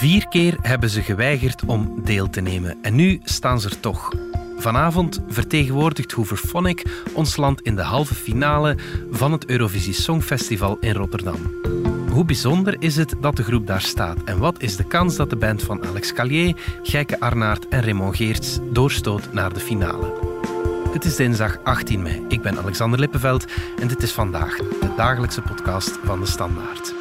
Vier keer hebben ze geweigerd om deel te nemen en nu staan ze er toch. Vanavond vertegenwoordigt Hooverphonic ons land in de halve finale van het Eurovisie Songfestival in Rotterdam. Hoe bijzonder is het dat de groep daar staat en wat is de kans dat de band van Alex Callier, Geike Arnaert en Raymond Geerts doorstoot naar de finale? Het is dinsdag 18 mei. Ik ben Alexander Lippenveld en dit is vandaag de dagelijkse podcast van de Standaard.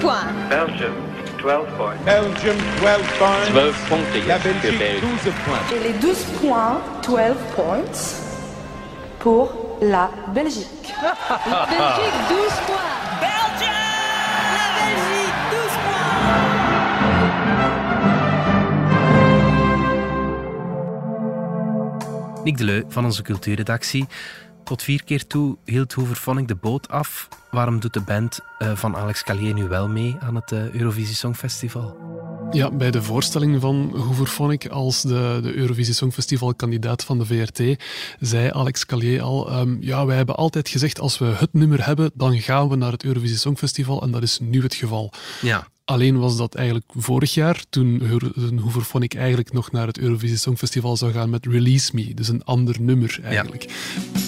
Points. Belgium, 12 points. Belgium 12 points. 12 punten La Belgique Belgien. 12 points. Et les 12 points, 12 points pour la Belgique. La Belgique 12 points. Belgium La Belgique 12 points. Nick Deleu van onze cultuurredactie. Tot vier keer toe hield Hooverphonic de boot af. Waarom doet de band eh, van Alex Callier nu wel mee aan het eh, Eurovisie Songfestival? Ja, bij de voorstelling van Hooverphonic als de, de Eurovisie Songfestival-kandidaat van de VRT zei Alex Callier al, ehm, ja, wij hebben altijd gezegd als we het nummer hebben, dan gaan we naar het Eurovisie Songfestival en dat is nu het geval. Ja, Alleen was dat eigenlijk vorig jaar, toen Hooverphonic eigenlijk nog naar het Eurovisie Songfestival zou gaan met Release Me, dus een ander nummer eigenlijk. Release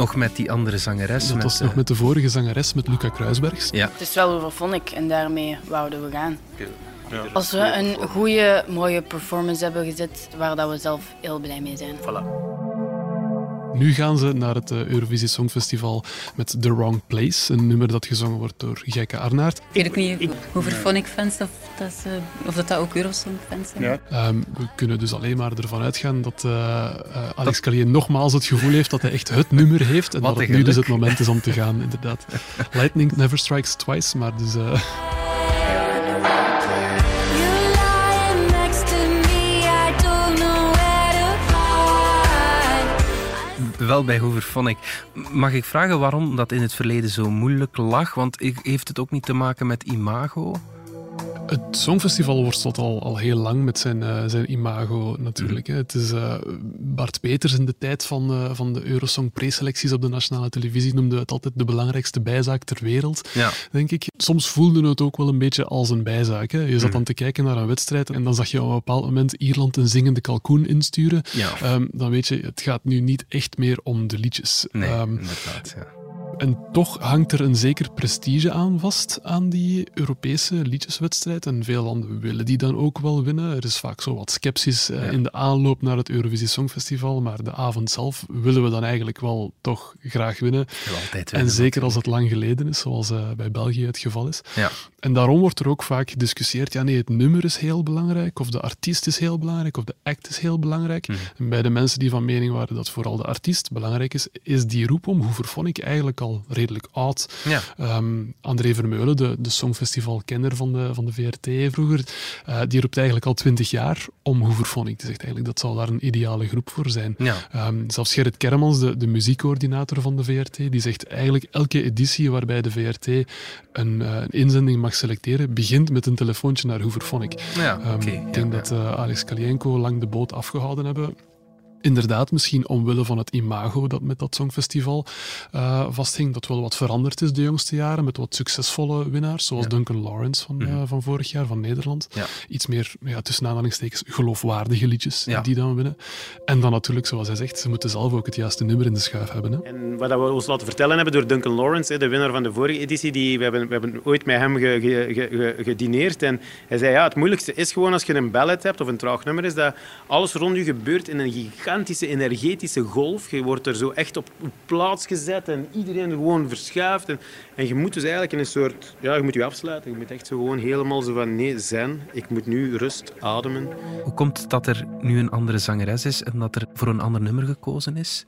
nog met die andere zangeres. Dat met, was eh, nog met de vorige zangeres, met Luca Kruisbergs. Ja, Het is wel overvonic en daarmee wouden we gaan. Als we een goede, mooie performance hebben gezet waar dat we zelf heel blij mee zijn. Nu gaan ze naar het eh, Eurovisie Songfestival met The Wrong Place, een nummer dat gezongen wordt door Geike Arnaert. Ik weet ook niet hoeveel Phonic-fans of, dat ze- of dat, dat ook Eurosong-fans zijn. Ja. Ehm, we kunnen dus alleen maar ervan uitgaan dat eh, eh, Alex Callier nogmaals het gevoel heeft dat hij echt het nummer heeft en Wat dat het nu dus het moment is om te gaan, inderdaad. Lightning never strikes twice, maar dus... wel bij Hooverphonic. Mag ik vragen waarom dat in het verleden zo moeilijk lag? Want heeft het ook niet te maken met imago? Het Songfestival worstelt al, al heel lang met zijn, eh, zijn imago natuurlijk. hè. Het is eh, Bart Peters in de tijd van, eh, van de Eurosong preselecties op de nationale televisie noemde het altijd de belangrijkste bijzaak ter wereld, Ja. denk ik. Soms voelde het ook wel een beetje als een bijzaak. Hè. Je zat dan te kijken naar een wedstrijd en dan zag je op een bepaald moment Ierland een zingende kalkoen insturen. Ja. Ehm, dan weet je, het gaat nu niet echt meer om de liedjes. Nee, Ehm, inderdaad. Ja. En toch hangt er een zeker prestige aan vast aan die Europese liedjeswedstrijd. En veel landen willen die dan ook wel winnen. Er is vaak zo wat sceptisch eh, in de aanloop naar het Eurovisie Songfestival. Maar de avond zelf willen we dan eigenlijk wel toch graag winnen. Altijd En winnen, zeker als het lang geleden is, zoals eh, bij België het geval is. Ja. En daarom wordt er ook vaak gediscussieerd, ja nee, het nummer is heel belangrijk, of de artiest is heel belangrijk, of de act is heel belangrijk. Mhm. En bij de mensen die van mening waren dat vooral de artiest belangrijk is, is die roep om Hooverphonic eigenlijk al redelijk oud. Ja. Ehm, André Vermeulen, de, de songfestivalkenner van de, van de VRT vroeger, eh, die roept eigenlijk al twintig jaar om Hooverphonic. Die zegt eigenlijk dat zal daar een ideale groep voor zijn. Ja. Ehm, zelfs Gerrit Kermans, de, de muziekcoördinator van de VRT, die zegt eigenlijk elke editie waarbij de VRT een, eh, een inzending mag selecteren, begint met een telefoontje naar Hooverphonic. Ja, Ehm, ik denk dat eh, Alex Kalienko lang de boot afgehouden hebben. Inderdaad, misschien omwille van het imago dat met dat songfestival eh, vasthing, dat wel wat veranderd is de jongste jaren, met wat succesvolle winnaars, zoals Duncan Lawrence van, eh, van vorig jaar, van Nederland. Mhm. Ja. Iets meer, ja, tussen aanhalingstekens, geloofwaardige liedjes Ja. die dan winnen. En dan natuurlijk, zoals hij zegt, ze moeten zelf ook het juiste nummer in de schuif hebben. Hè. En wat we ons laten vertellen hebben door Duncan Lawrence, hè, de winnaar van de vorige editie, die, we, hebben, we hebben ooit met hem ge- ge- ge- ge- gedineerd. En hij zei, ja, het moeilijkste is gewoon als je een ballad hebt of een traag nummer, is dat alles rond je gebeurt in een gigantische energetische golf. Je wordt er zo echt op plaats gezet en iedereen gewoon verschuift. En, en je moet dus eigenlijk in een soort... Ja, je moet je afsluiten. Je moet echt zo gewoon helemaal zo van, nee, zen. Ik moet nu rust ademen. Hoe komt het dat er nu een andere zangeres is en dat er voor een ander nummer gekozen is?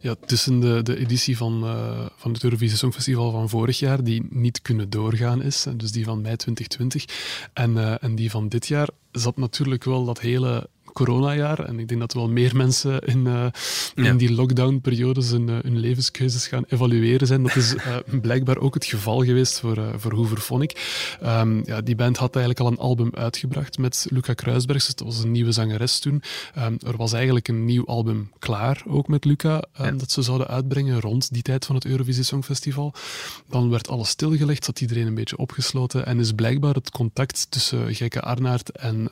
Ja, tussen de, de editie van, eh, van het Eurovisie Songfestival van vorig jaar, die niet kunnen doorgaan is, en dus die van mei 2020, en, eh, en die van dit jaar, zat natuurlijk wel dat hele coronajaar. En ik denk dat wel meer mensen in, eh, in Ja. die lockdown-periodes hun, eh, hun levenskeuzes gaan evalueren zijn. Dat is eh, blijkbaar ook het geval geweest voor, uh, voor Hooverphonic. Um, ja, die band had eigenlijk al een album uitgebracht met Luca Kruisbergs. Dat was een nieuwe zangeres toen. Um, er was eigenlijk een nieuw album klaar, ook met Luca, um, ja. dat ze zouden uitbrengen rond die tijd van het Eurovisie Songfestival. Dan werd alles stilgelegd, zat iedereen een beetje opgesloten en is blijkbaar het contact tussen Geike Arnaert en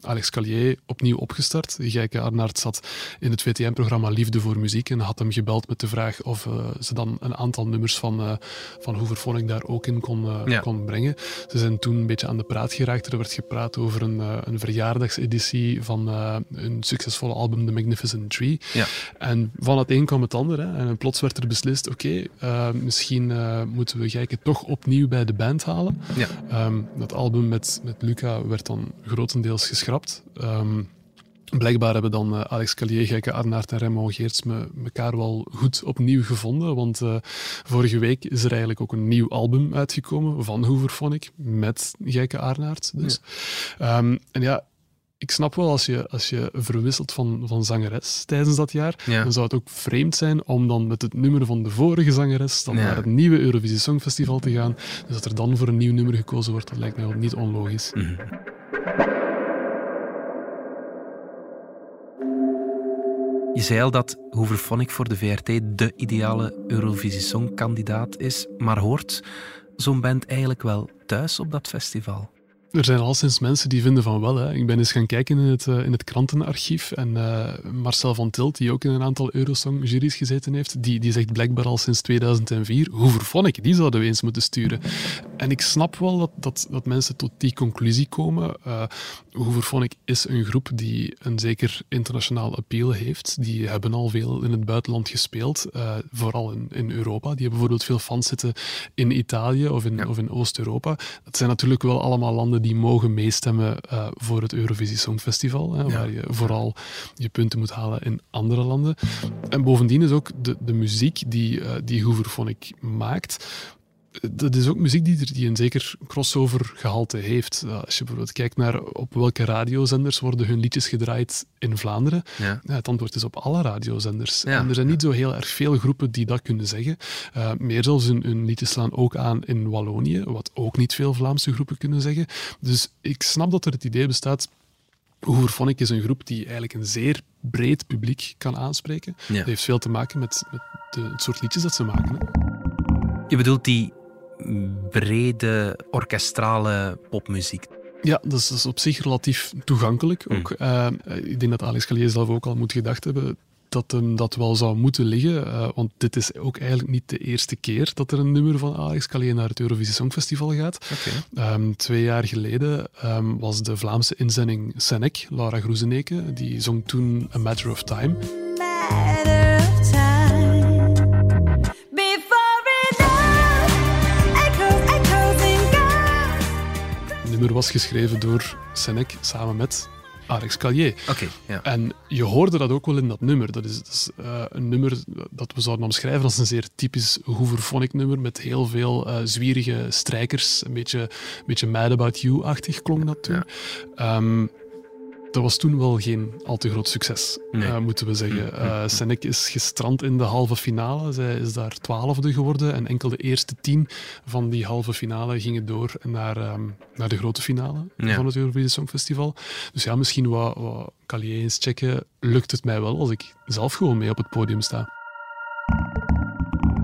Alex Callier opnieuw opgestart. Geike Arnaert zat in het VTM-programma Liefde voor Muziek en had hem gebeld met de vraag of uh, ze dan een aantal nummers van, uh, van daar ook in kon, ja. kon brengen. Ze zijn toen een beetje aan de praat geraakt. Er werd gepraat over een, een verjaardagseditie van een succesvolle album The Magnificent Tree. Ja. En van het een kwam het ander. Hè. En plots werd er beslist, oké, okay, misschien moeten we Geike toch opnieuw bij de band halen. Ja. Um, dat album met, met Luca werd dan grotendeels geschrapt. Um, Blijkbaar hebben dan uh, Alex Callier, Geike Arnaert en Raymond Geerts me, elkaar wel goed opnieuw gevonden. Want uh, vorige week is er eigenlijk ook een nieuw album uitgekomen van Hooverphonic met Geike Arnaert. Dus. Ja. Um, en ja, ik snap wel als je, als je verwisselt van, van zangeres tijdens dat jaar, ja. dan zou het ook vreemd zijn om dan met het nummer van de vorige zangeres dan Ja. naar het nieuwe Eurovisie Songfestival te gaan. Dus dat er dan voor een nieuw nummer gekozen wordt, dat lijkt mij wel niet onlogisch. Mhm. Je zei al dat Hooverphonic voor de VRT de ideale Eurovisie Songkandidaat is, maar hoort zo'n band eigenlijk wel thuis op dat festival? Er zijn al sinds mensen die vinden van wel. Hè. Ik ben eens gaan kijken in het, uh, in het krantenarchief en uh, Marcel van Tilt, die ook in een aantal Eurosong-juries gezeten heeft, die, die zegt blijkbaar al sinds 2004, Hooverphonic, die zouden we eens moeten sturen. En ik snap wel dat, dat, dat mensen tot die conclusie komen. Uh, Hooverphonic is een groep die een zeker internationaal appeal heeft. Die hebben al veel in het buitenland gespeeld, uh, vooral in, in Europa. Die hebben bijvoorbeeld veel fans zitten in Italië of in, Ja. of in Oost-Europa. Dat zijn natuurlijk wel allemaal landen die mogen meestemmen uh, voor het Eurovisie Songfestival, hè, Ja. waar je vooral je punten moet halen in andere landen. En bovendien is ook de, de muziek die, uh, die Hooverphonic maakt, dat is ook muziek die, die een zeker crossover gehalte heeft. Als je bijvoorbeeld kijkt naar op welke radiozenders worden hun liedjes gedraaid in Vlaanderen, Ja. ja, het antwoord is op alle radiozenders. Ja. En er zijn niet zo heel erg veel groepen die dat kunnen zeggen. Uh, meer zelfs hun, hun liedjes slaan ook aan in Wallonië, wat ook niet veel Vlaamse groepen kunnen zeggen. Dus ik snap dat er het idee bestaat Hooverphonic is een groep die eigenlijk een zeer breed publiek kan aanspreken. Ja. Dat heeft veel te maken met, met de, het soort liedjes dat ze maken. Hè. Je bedoelt die brede orkestrale popmuziek. Ja, dat is, dat is op zich relatief toegankelijk ook. Uh, ik denk dat Alex Callier zelf ook al moet gedacht hebben dat hem dat wel zou moeten liggen. Uh, want dit is ook eigenlijk niet de eerste keer dat er een nummer van Alex Callier naar het Eurovisie Songfestival gaat. Okay. Um, twee jaar geleden um, was de Vlaamse inzending Senek, Laura Groezeneke, die zong toen A Matter of Time. Matter nummer was geschreven door Senek samen met Alex Callier. Oké, ja. En je hoorde dat ook wel in dat nummer. Dat is, dat is uh, een nummer dat we zouden omschrijven als een zeer typisch Hooverphonic nummer met heel veel uh, zwierige strijkers. Een beetje, een beetje Mad About You-achtig klonk dat toen. Ja. Um, dat was toen wel geen al te groot succes, Nee. uh, moeten we zeggen. Uh, Senek is gestrand in de halve finale. Zij is daar twaalfde geworden. En enkel de eerste tien van die halve finale gingen door naar, um, naar de grote finale Ja. van het Eurovisie Songfestival. Dus ja, misschien wat, wat Callier eens checken. Lukt het mij wel als ik zelf gewoon mee op het podium sta?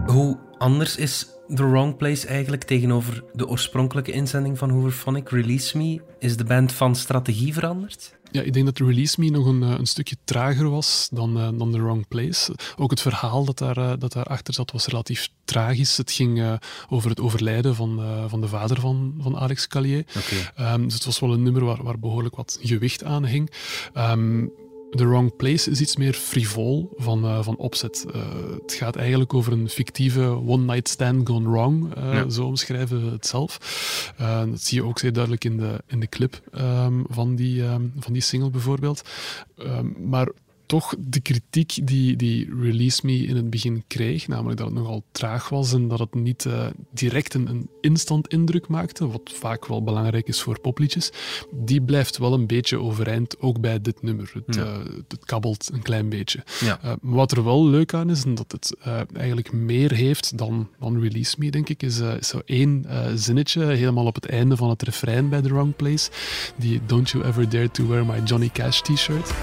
Hoe anders is The Wrong Place eigenlijk tegenover de oorspronkelijke inzending van Hooverphonic, Release Me? Is de band van strategie veranderd? Ja, ik denk dat Release Me nog een, uh, een stukje trager was dan, uh, dan The Wrong Place. Ook het verhaal dat, daar, uh, dat daarachter zat was relatief tragisch. Het ging uh, over het overlijden van, van de vader van, van Alex Callier. Oké. Um, dus het was wel een nummer waar, waar behoorlijk wat gewicht aan hing. Um, The Wrong Place is iets meer frivol van, uh, van opzet. Uh, het gaat eigenlijk over een fictieve one-night stand gone wrong. Uh, Ja. Zo omschrijven we het zelf. Dat zie je ook zeer duidelijk in de, in de clip um, van, die, um, van die single bijvoorbeeld. Um, maar toch de kritiek die, die Release Me in het begin kreeg, namelijk dat het nogal traag was en dat het niet eh, direct een, een instant indruk maakte, wat vaak wel belangrijk is voor popliedjes, die blijft wel een beetje overeind, ook bij dit nummer. Het, Ja. eh, het kabbelt een klein beetje. Ja. Eh, wat er wel leuk aan is, en dat het eigenlijk meer heeft dan, dan Release Me, denk ik, is, is zo één zinnetje helemaal op het einde van het refrein bij The Wrong Place. Die Don't You Ever Dare to Wear My Johnny Cash t-shirt.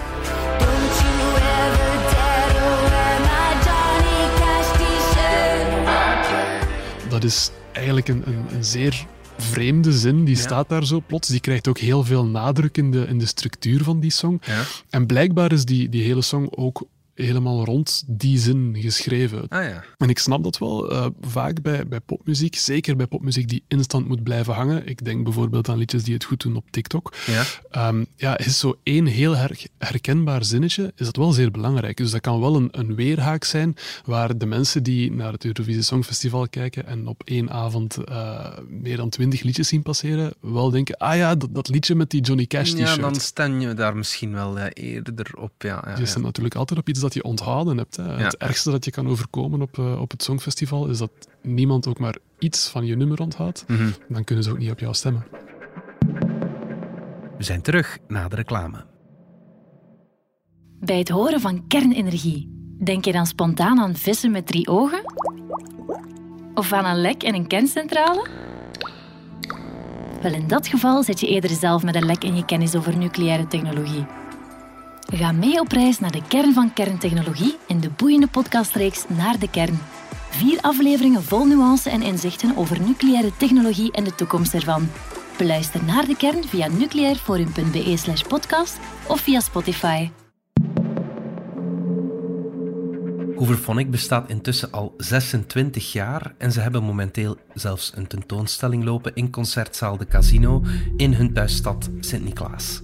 Dat is eigenlijk een, een, een zeer vreemde zin. Die staat daar zo plots. Die krijgt ook heel veel nadruk in de, in de structuur van die song. Ja. En blijkbaar is die, die hele song ook helemaal rond die zin geschreven. Ah ja. En ik snap dat wel, eh, vaak bij, bij popmuziek, zeker bij popmuziek die instant moet blijven hangen. Ik denk bijvoorbeeld aan liedjes die het goed doen op TikTok. Ja. Ehm, ja, is zo één heel her- herkenbaar zinnetje, is dat wel zeer belangrijk. Dus dat kan wel een, een weerhaak zijn waar de mensen die naar het Eurovisie Songfestival kijken en op één avond eh, meer dan twintig liedjes zien passeren, wel denken, ah ja, dat, dat liedje met die Johnny Cash t-shirt. Ja, dan stan je daar misschien wel eh, eerder op. Ja, ja, Je staat natuurlijk altijd op iets dat je onthouden hebt. Hè. Het ergste dat je kan overkomen op, eh, op het Songfestival is dat niemand ook maar iets van je nummer onthoudt. Mhm. Dan kunnen ze ook niet op jou stemmen. We zijn terug na de reclame. Bij het horen van kernenergie, denk je dan spontaan aan vissen met drie ogen? Of aan een lek in een kerncentrale? Wel, in dat geval zit je eerder zelf met een lek in je kennis over nucleaire technologie. Ga mee op reis naar de kern van kerntechnologie in de boeiende podcastreeks Naar de Kern. Vier afleveringen vol nuance en inzichten over nucleaire technologie en de toekomst ervan. Beluister naar de kern via nucleairforum.be slash podcast of via Spotify. Hooverphonic bestaat intussen al 26 jaar en ze hebben momenteel zelfs een tentoonstelling lopen in Concertzaal de Casino in hun thuisstad Sint-Niklaas.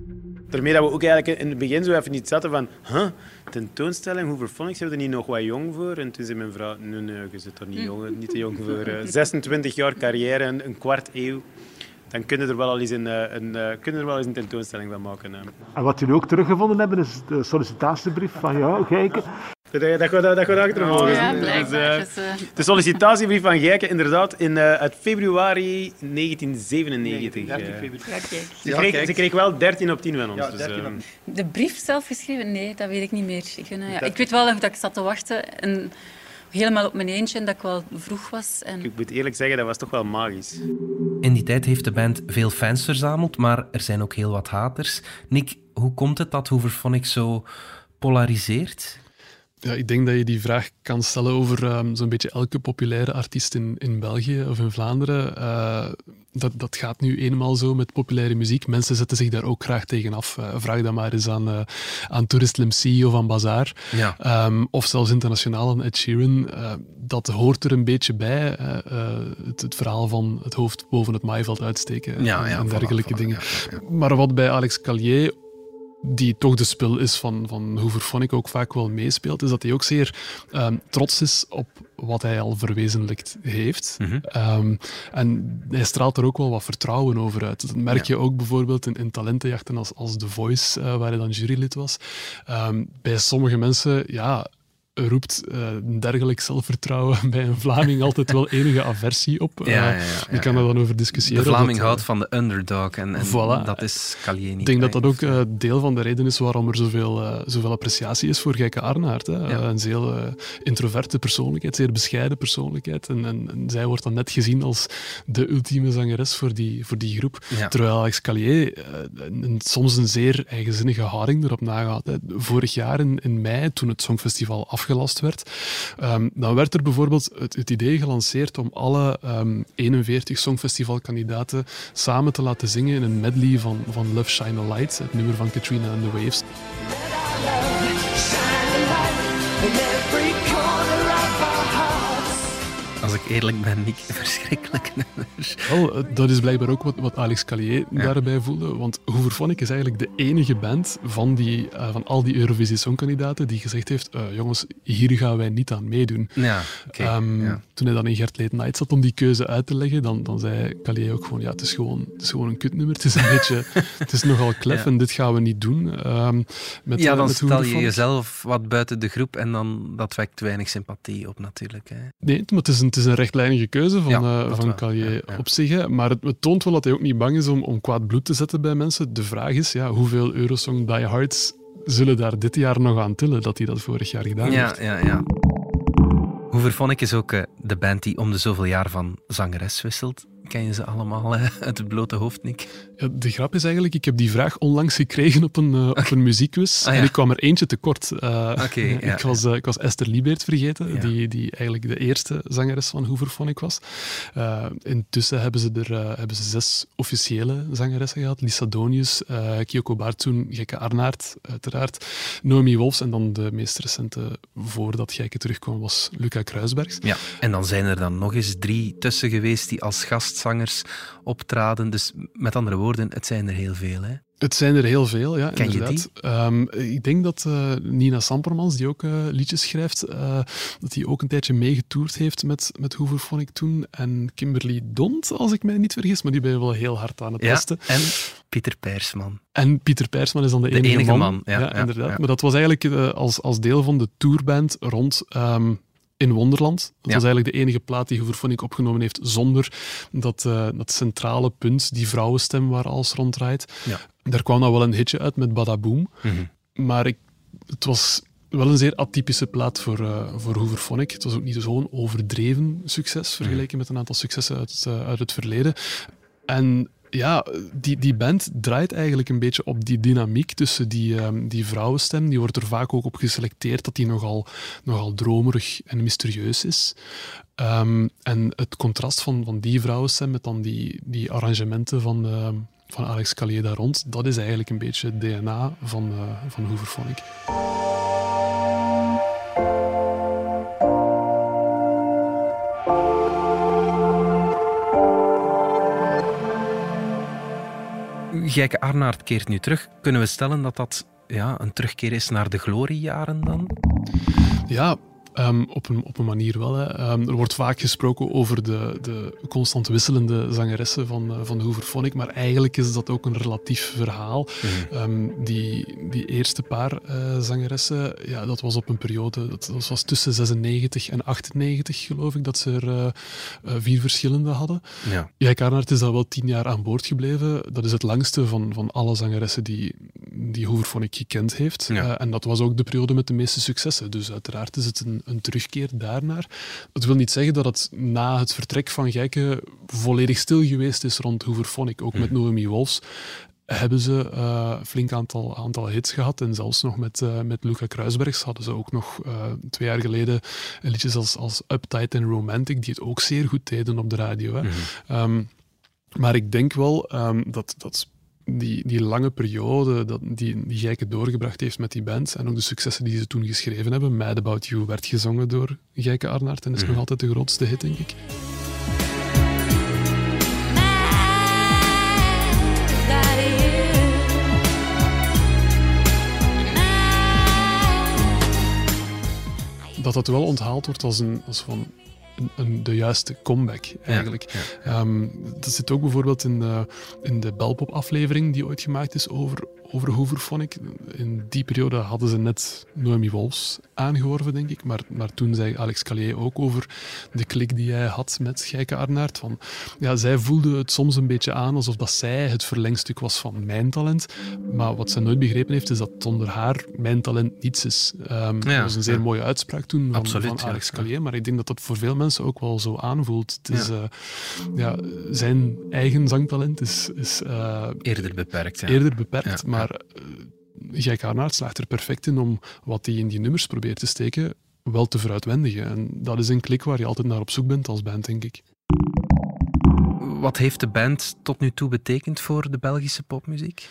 Daarmee dat we ook eigenlijk in het begin zo even niet zaten van... Huh, tentoonstelling, Hooverphonics, zijn we er niet nog wat jong voor? En toen zei mijn vrouw, nee, nee, je zit er niet, jong, niet te jong voor. eh, 26 jaar carrière, een, een kwart eeuw. Dan kunnen we er wel al eens een, eh, een, eh, kunnen er wel eens een tentoonstelling van maken. hè. En wat jullie ook teruggevonden hebben is de sollicitatiebrief van jou, Gijke. Dat, dat, dat, dat, dat gaat achtervolgen. Oh, ja, Dus, blijkbaar. eh, Dus, eh, de sollicitatiebrief van Gijke, inderdaad, in, eh, uit februari 1997. eh. Ze, kreeg, ze kreeg wel 13 op 10 van ons. dus, eh, De brief zelf geschreven? Nee, dat weet ik niet meer. Ik, ja, weet wel dat ik zat te wachten en helemaal op mijn eentje en dat ik wel vroeg was. En... ik moet eerlijk zeggen, dat was toch wel magisch. In die tijd heeft de band veel fans verzameld, maar er zijn ook heel wat haters. Nick, hoe komt het dat Hooverphonic zo polariseert? Ja, ik denk dat je die vraag kan stellen over ehm, zo'n beetje elke populaire artiest in, in België of in Vlaanderen. Eh, dat, dat gaat nu eenmaal zo met populaire muziek. Mensen zetten zich daar ook graag tegen af. Eh, vraag dat maar eens aan, eh aan Tourist MC of aan Bazaar. Ja. Ehm, of zelfs internationaal aan Ed Sheeran. Dat hoort er een beetje bij. het, het verhaal van het hoofd boven het maaiveld uitsteken Ja, en, ja, en voilà, dergelijke voilà, dingen. Maar wat bij Alex Callier die toch de spil is van, van Hooverphonic ook vaak wel meespeelt, is dat hij ook zeer ehm, trots is op wat hij al verwezenlijkt heeft. Mhm. Ehm, en hij straalt er ook wel wat vertrouwen over uit. Dat merk je ook bijvoorbeeld in, in talentenjachten als, als The Voice, eh, waar hij dan jurylid was. Ehm, bij sommige mensen, ja, roept eh, een dergelijk zelfvertrouwen bij een Vlaming altijd wel enige aversie op. Ja, ja, Eh, ja, je ja, kan ja. er dan over De discussiëren. Vlaming of dat, houdt van de underdog en, en Voilà. dat is Callier niet. ik denk dat dat ook eh, deel van de reden is waarom er zoveel, eh, zoveel appreciatie is voor Gijke Arnaert. Hè. Eh, een zeer eh, introverte persoonlijkheid, zeer bescheiden persoonlijkheid. En, en, en zij wordt dan net gezien als de ultieme zangeres voor die, voor die groep. Terwijl Alex eh, een- soms een zeer eigenzinnige houding erop nagaat. Hè. Vorig jaar in, in mei, toen het Songfestival afgelast werd, ehm, dan werd er bijvoorbeeld het, idee gelanceerd om alle ehm, 41 Songfestivalkandidaten samen te laten zingen in een medley van, van Love Shine a Light, het nummer van Katrina and the Waves. Als ik eerlijk ben, niet verschrikkelijk nummer. Wel, eh, dat is blijkbaar ook wat, wat Alex Callier daarbij voelde. Want Hooverphonic is eigenlijk de enige band van, die, eh, van al die Eurovisie Songkandidaten die gezegd heeft eh, jongens, hier gaan wij niet aan meedoen. Ja, oké, Ehm, ja. Toen hij dan in Gert Late Night zat om die keuze uit te leggen, dan, dan zei Callier ook gewoon, ja, het is gewoon, het is gewoon een kutnummer. Het is een beetje, het is nogal klef en dit gaan we niet doen. Ehm, met, ja, dan met stel je jezelf wat buiten de groep en dan, dat wekt weinig sympathie op natuurlijk. Hè. Nee, maar het is een, is een rechtlijnige keuze van, Ja, eh, van. Callier Ja, ja. op zich. Hè. Maar het, het toont wel dat hij ook niet bang is om, om kwaad bloed te zetten bij mensen. De vraag is, ja, hoeveel Eurosong diehards zullen daar dit jaar nog aan tillen dat hij dat vorig jaar gedaan Ja, heeft? ja, ja. Hooverphonic is ook eh, de band die om de zoveel jaar van zangeres wisselt. Ken je ze allemaal uit het blote hoofd, Nick? Ja, de grap is eigenlijk, ik heb die vraag onlangs gekregen op een, eh, op een muziekquiz Ah, ja. en ik kwam er eentje tekort. Ja, ik, was, eh, ik was Esther Liebert vergeten, die, die eigenlijk de eerste zangeres van Hooverphonic was. Intussen hebben ze er hebben ze zes officiële zangeressen gehad. Lisa Donius, Kyoko Baartsoen, Gekke Arnaert, uiteraard. Noemi Wolfs en dan de meest recente, voordat Gekke terugkwam, was Luca Kruisbergs. Ja, en dan zijn er dan nog eens drie tussen geweest die als gastzangers optraden. Dus met andere woorden, het zijn er heel veel. Hè? Het zijn er heel veel, ja, Ken je inderdaad. Ehm, ik denk dat eh, Nina Sampermans, die ook eh, liedjes schrijft, eh, dat die ook een tijdje meegetoerd heeft met, met Hooverphonic toen. En Kimberly Dont, als ik mij niet vergis, maar die ben je wel heel hard aan het Ja, testen. en Pieter Persman. En Pieter Persman is dan de, De enige man, ja, ja, inderdaad. Maar dat was eigenlijk als, als deel van de tourband rond ehm, In Wonderland. Dat Ja. was eigenlijk de enige plaat die Hooverphonic opgenomen heeft zonder dat, eh, dat centrale punt, die vrouwenstem waar alles rond draait. Ja. Daar kwam nou wel een hitje uit met Badaboom. Mhm. Maar ik, het was wel een zeer atypische plaat voor, eh voor Hooverphonic. Het was ook niet zo'n overdreven succes, vergeleken met een aantal successen uit, eh, uit het verleden. En ja, die, die band draait eigenlijk een beetje op die dynamiek tussen die, ehm, die vrouwenstem. Die wordt er vaak ook op geselecteerd dat die nogal, nogal dromerig en mysterieus is. Ehm, en het contrast van, van die vrouwenstem met dan die, die arrangementen van, ehm, van Alex Callier daar rond, dat is eigenlijk een beetje het DNA van, eh van Hooverphonic. Gijke Arnaert keert nu terug. Kunnen we stellen dat dat ja, een terugkeer is naar de gloriejaren dan? Ja, ehm, op, een, op een manier wel. Hè. Ehm, er wordt vaak gesproken over de, de constant wisselende zangeressen van, uh, van Hooverphonic, maar eigenlijk is dat ook een relatief verhaal. Ehm, die, die eerste paar uh, zangeressen, ja, dat was op een periode, dat, dat was tussen 96 en 98 geloof ik, dat ze er uh, vier verschillende hadden. Ja. Jijk Arnaert is daar wel tien jaar aan boord gebleven. Dat is het langste van, van alle zangeressen die, die Hooverphonic gekend heeft. Ja. En dat was ook de periode met de meeste successen. Dus uiteraard is het een, een terugkeer daarnaar. Dat wil niet zeggen dat het na het vertrek van Gijke volledig stil geweest is rond Hooverphonic. Ook met Noemi Wolfs hebben ze uh, een flink aantal, aantal hits gehad. En zelfs nog met, uh, met Luca Kruisbergs hadden ze ook nog uh, twee jaar geleden liedjes als, als Uptight en Romantic, die het ook zeer goed deden op de radio. Hè. Mm-hmm. Um, maar ik denk wel um, dat, dat die, die lange periode dat die, die Gijke doorgebracht heeft met die band en ook de successen die ze toen geschreven hebben. Mad About You werd gezongen door Gijke Arnaert en is mm. nog altijd de grootste hit, denk ik. Dat dat wel onthaald wordt als, een, als van een, een, de juiste comeback, eigenlijk. Ja, ja. Um, dat zit ook bijvoorbeeld in de, in de Belpop-aflevering die ooit gemaakt is over, over Hooverphonic. In die periode hadden ze net Noemi Wolfs aangeworven, denk ik. Maar, maar toen zei Alex Callier ook over de klik die hij had met Gijke Arnaert. Van, ja, zij voelde het soms een beetje aan alsof dat zij het verlengstuk was van mijn talent. Maar wat zij nooit begrepen heeft, is dat zonder haar mijn talent niets is. Um, ja, dat was een zeer ja. mooie uitspraak toen van, Absoluut, van Alex Callier. Maar ik denk dat dat voor veel mensen ook wel zo aanvoelt. Het is, ja. Uh, ja, zijn eigen zangtalent is... is uh, eerder beperkt. Ja. Eerder beperkt, maar uh, Gijke Arnaert slaagt er perfect in om wat hij in die nummers probeert te steken wel te veruitwendigen. En dat is een klik waar je altijd naar op zoek bent als band, denk ik. Wat heeft de band tot nu toe betekend voor de Belgische popmuziek?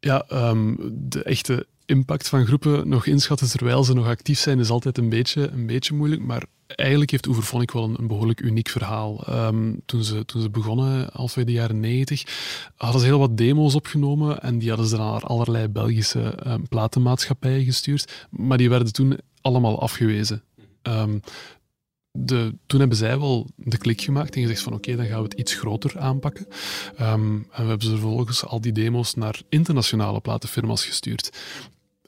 Ja, um, de echte impact van groepen nog inschatten terwijl ze nog actief zijn is altijd een beetje, een beetje moeilijk, maar eigenlijk heeft Overphonic wel een, behoorlijk uniek verhaal. Ehm, toen, ze, toen ze begonnen, halfweg de jaren 90, hadden ze heel wat demo's opgenomen en die hadden ze naar allerlei Belgische ehm, platenmaatschappijen gestuurd, maar die werden toen allemaal afgewezen. Ehm, de, toen hebben zij wel de klik gemaakt en gezegd van oké, dan gaan we het iets groter aanpakken. En we hebben ze vervolgens al die demo's naar internationale platenfirma's gestuurd.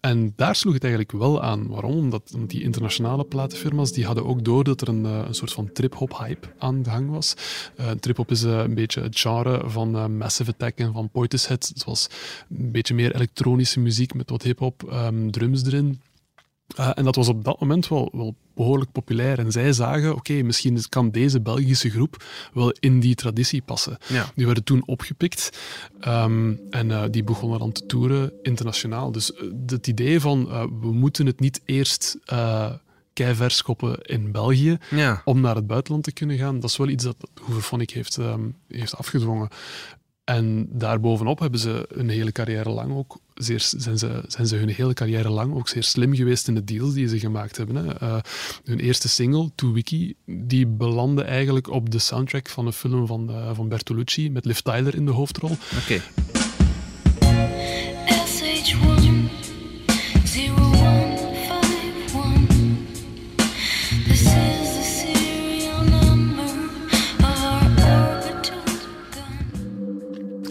En daar sloeg het eigenlijk wel aan. Waarom? Omdat, die internationale platenfirma's die hadden ook door dat er een, eh, een soort van trip-hop-hype aan de gang was. Uh, trip-hop is eh, een beetje het genre van Massive Attack en van Portishead. Het was een beetje meer elektronische muziek met wat hip-hop ehm, drums erin. Uh, en dat was op dat moment wel, wel behoorlijk populair. En zij zagen, oké, misschien kan deze Belgische groep wel in die traditie passen. Ja. Die werden toen opgepikt um, en uh, die begonnen dan te toeren internationaal. Dus uh, het idee van, we moeten het niet eerst keivers schoppen in België ja. om naar het buitenland te kunnen gaan, dat is wel iets dat Hooverphonic heeft, um, heeft afgedwongen. En daarbovenop hebben ze een hele carrière lang ook zeer, zijn, ze, zijn ze hun hele carrière lang ook zeer slim geweest in de deals die ze gemaakt hebben. Hè. Uh, hun eerste single, To Wiki, die belandde eigenlijk op de soundtrack van een film van, uh, van Bertolucci met Liv Tyler in de hoofdrol. Oké.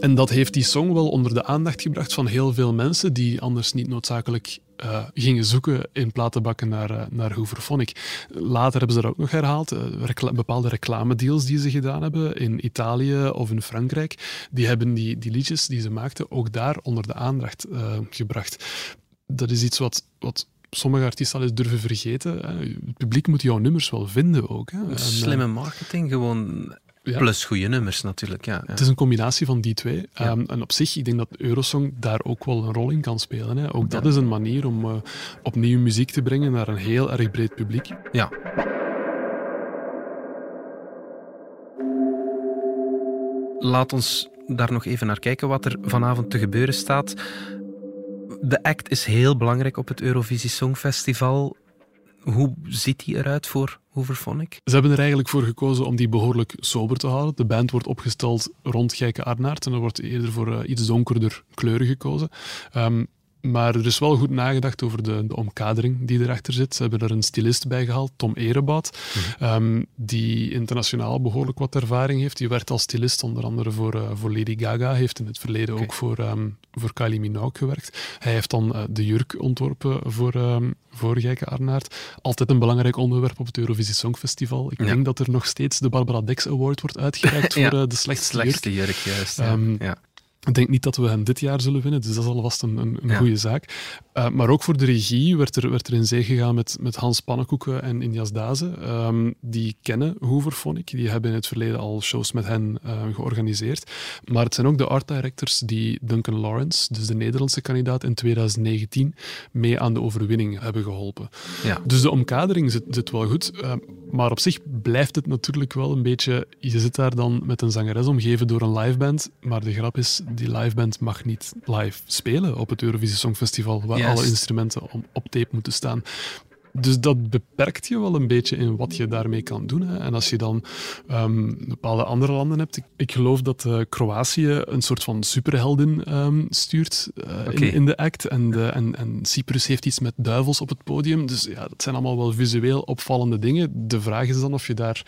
En dat heeft die song wel onder de aandacht gebracht van heel veel mensen die anders niet noodzakelijk uh, gingen zoeken in platenbakken naar, uh, naar Hooverphonic. Later hebben ze dat ook nog herhaald. Uh, recla bepaalde reclamedeals die ze gedaan hebben in Italië of in Frankrijk, die hebben die, die liedjes die ze maakten ook daar onder de aandacht gebracht. Dat is iets wat, wat sommige artiesten al eens durven vergeten. Het publiek moet jouw nummers wel vinden ook. Hè. En, Slimme marketing, gewoon ja. Plus goede nummers natuurlijk. Ja, ja, Het is een combinatie van die twee. Ja. Um, en op zich, ik denk dat Eurosong daar ook wel een rol in kan spelen. Hè. Ook dat is een manier om uh, opnieuw muziek te brengen naar een heel erg breed publiek. Ja. Laat ons daar nog even naar kijken wat er vanavond te gebeuren staat. De act is heel belangrijk op het Eurovisie Songfestival. Hoe ziet die eruit voor Hooverphonic? Ze hebben er eigenlijk voor gekozen om die behoorlijk sober te houden. De band wordt opgesteld rond Geike Arnaert en er wordt eerder voor uh, iets donkerder kleuren gekozen. Um, maar er is wel goed nagedacht over de, de, omkadering die erachter zit. Ze hebben er een stylist bij gehaald, Tom Erebaat, mm-hmm. um, die internationaal behoorlijk wat ervaring heeft. Die werd als stylist onder andere voor, uh, voor Lady Gaga, heeft in het verleden okay. ook voor, um, voor Kylie Minogue gewerkt. Hij heeft dan uh, de jurk ontworpen voor, um, voor Geike Arnaert. Altijd een belangrijk onderwerp op het Eurovisie Songfestival. Ik ja. denk dat er nog steeds de Barbara Dex Award wordt uitgereikt ja, voor uh, de slechtste, slechtste jurk. jurk juist, ja. ja. Ik denk niet dat we hem dit jaar zullen winnen, dus dat is alvast een, een, een ja. goede zaak. Uh, maar ook voor de regie werd er, werd er in zee gegaan met, met Hans Pannenkoeken en Injas Dazen. Um, die kennen Hooverphonic, die hebben in het verleden al shows met hen uh, georganiseerd. Maar het zijn ook de art directors die Duncan Lawrence, dus de Nederlandse kandidaat in 2019, mee aan de overwinning hebben geholpen. Ja. Dus de omkadering zit, zit wel goed. Uh, maar op zich blijft het natuurlijk wel een beetje... Je zit daar dan met een zangeres omgeven door een liveband, maar de grap is die liveband mag niet live spelen op het Eurovisie Songfestival, waar Yes. alle instrumenten om, op tape moeten staan. Dus dat beperkt je wel een beetje in wat je daarmee kan doen. Hè. En als je dan um, bepaalde andere landen hebt, ik, ik geloof dat uh, Kroatië een soort van superheldin um, stuurt uh, Oké. in, in de act. En, de, en, en Cyprus heeft iets met duivels op het podium. Dus ja, dat zijn allemaal wel visueel opvallende dingen. De vraag is dan of je daar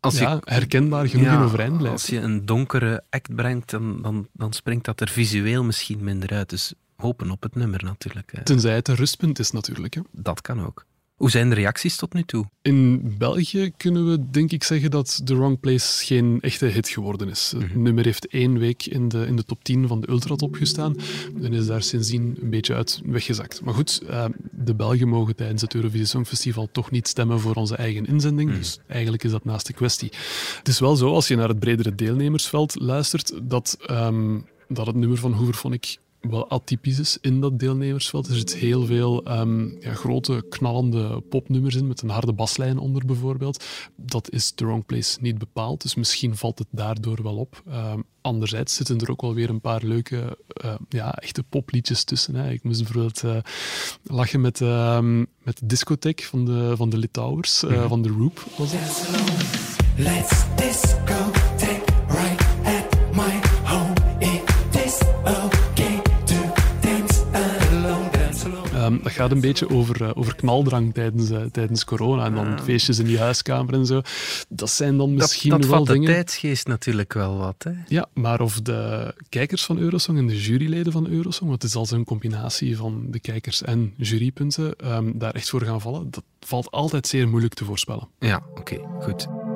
Als je- ja, herkenbaar genoeg in overeind blijft. Als je een donkere act brengt, dan, dan, dan springt dat er visueel misschien minder uit. Dus hopen op het nummer natuurlijk. hè. Tenzij het een rustpunt is natuurlijk. Hè. Dat kan ook. Hoe zijn de reacties tot nu toe? In België kunnen we denk ik zeggen dat The Wrong Place geen echte hit geworden is. Het nummer heeft één week in de, in de top 10 van de Ultratop gestaan en is daar sindsdien een beetje uit weggezakt. Maar goed, eh, de Belgen mogen tijdens het Eurovisie Songfestival toch niet stemmen voor onze eigen inzending, dus eigenlijk is dat naast de kwestie. Het is wel zo, als je naar het bredere deelnemersveld luistert, dat, ehm, dat het nummer van Hooverphonic wel atypisch is in dat deelnemersveld. Er zit heel veel ehm, ja, grote, knallende popnummers in, met een harde baslijn onder bijvoorbeeld. Dat is The Wrong Place niet bepaald, dus misschien valt het daardoor wel op. Ehm, anderzijds zitten er ook wel weer een paar leuke, uh, ja, echte popliedjes tussen. Hè. Ik moest bijvoorbeeld uh, lachen met, uh, met de discotheek van de, van de Litouwers, mm -hmm. van de Roop was dat. Let's discotheque gaat een beetje over, uh, over knaldrang tijdens, uh, tijdens corona en dan feestjes in die huiskamer en zo. Dat zijn dan misschien dat, dat wel vat de dingen... tijdsgeest natuurlijk wel wat. Hè? Ja, maar of de kijkers van Eurosong en de juryleden van Eurosong, want het is als een combinatie van de kijkers en jurypunten, um, daar echt voor gaan vallen, dat valt altijd zeer moeilijk te voorspellen. Ja, oké, okay, goed.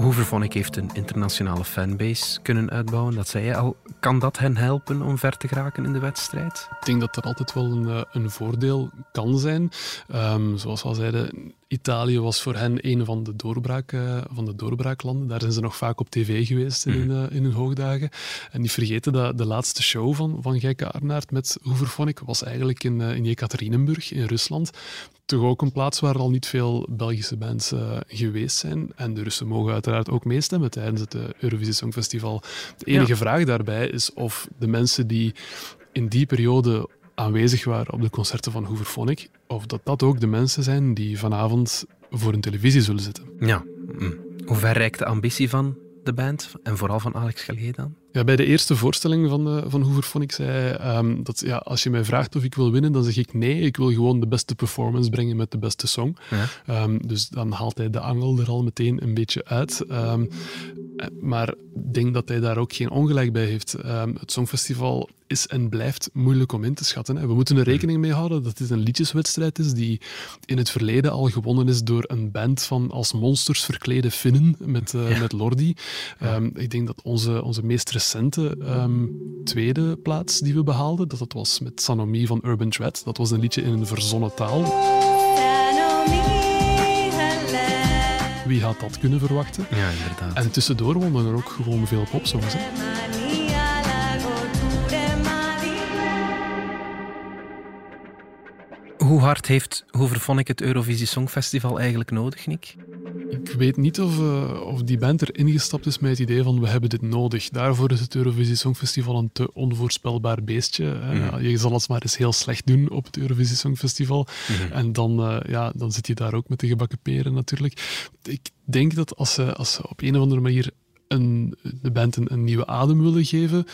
Hooverphonic heeft een internationale fanbase kunnen uitbouwen. Dat zei je al. Kan dat hen helpen om ver te geraken in de wedstrijd? Ik denk dat dat altijd wel een, een voordeel kan zijn. Um, zoals we al zeiden, Italië was voor hen een van de, doorbraak, uh, van de doorbraaklanden. Daar zijn ze nog vaak op tv geweest in, mm. uh, in hun hoogdagen. En niet vergeten dat de laatste show van, van Geike Arnaert met Hooverphonic was eigenlijk in, uh, in in Rusland. Toch ook een plaats waar al niet veel Belgische bands geweest zijn. En de Russen mogen uiteraard ook meestemmen tijdens het Eurovisie Songfestival. De enige ja. vraag daarbij is of de mensen die in die periode aanwezig waren op de concerten van Hooverphonic, of dat dat ook de mensen zijn die vanavond voor een televisie zullen zitten. Ja. Hm. Hoe ver reikt de ambitie van de band en vooral van Alex Gallier dan? Ja, bij de eerste voorstelling van, uh, van Hooverphonic zei um, dat ja, als je mij vraagt of ik wil winnen, dan zeg ik nee, ik wil gewoon de beste performance brengen met de beste song. Ja. Um, dus dan haalt hij de angel er al meteen een beetje uit. Um, maar ik denk dat hij daar ook geen ongelijk bij heeft. het Songfestival is en blijft moeilijk om in te schatten. Hè. We moeten er rekening mee houden dat dit een liedjeswedstrijd is die in het verleden al gewonnen is door een band van als monsters verklede Finnen met, uh, ja. met Lordi. Ik denk dat onze, onze meest recente um, tweede plaats die we behaalden, dat het was met Sanomi van Urban Dread. Dat was een liedje in een verzonnen taal. Wie had dat kunnen verwachten? Ja, inderdaad. En tussendoor wonnen er ook gewoon veel popsongs. Hè? Hoe hard heeft Hooverphonic het Eurovisie Songfestival eigenlijk nodig, Nick? Ik weet niet of, uh, of die band er ingestapt is met het idee van we hebben dit nodig. Daarvoor is het Eurovisie Songfestival een te onvoorspelbaar beestje. Mm -hmm. Je zal het maar eens heel slecht doen op het Eurovisie Songfestival. Mm -hmm. En dan, uh, ja, dan zit je daar ook met de gebakken peren natuurlijk. Ik denk dat als ze, als ze op een of andere manier een, de band een, een nieuwe adem willen geven,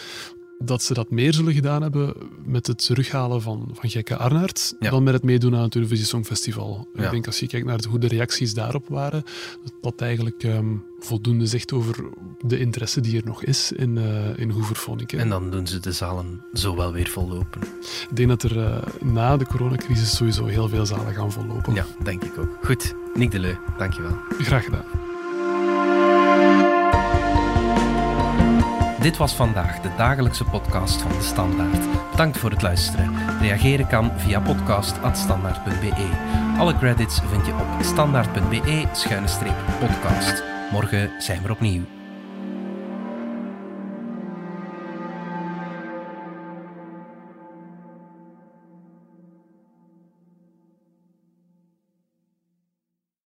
dat ze dat meer zullen gedaan hebben met het terughalen van, van Gekke Arnaert ja. dan met het meedoen aan het Eurovisie Songfestival. Ja. Ik denk als je kijkt naar hoe de reacties daarop waren, dat dat eigenlijk um, voldoende zegt over de interesse die er nog is in, uh, in. En dan doen ze de zalen zo wel weer vollopen. Ik denk dat er uh, na de coronacrisis sowieso heel veel zalen gaan vollopen. Ja, denk ik ook. Goed, Nick Deleu, dankjewel. Graag gedaan. Dit was vandaag de dagelijkse podcast van De Standaard. Bedankt voor het luisteren. Reageren kan via podcast.standaard.be. Alle credits vind je op standaard.be-podcast. Morgen zijn we opnieuw.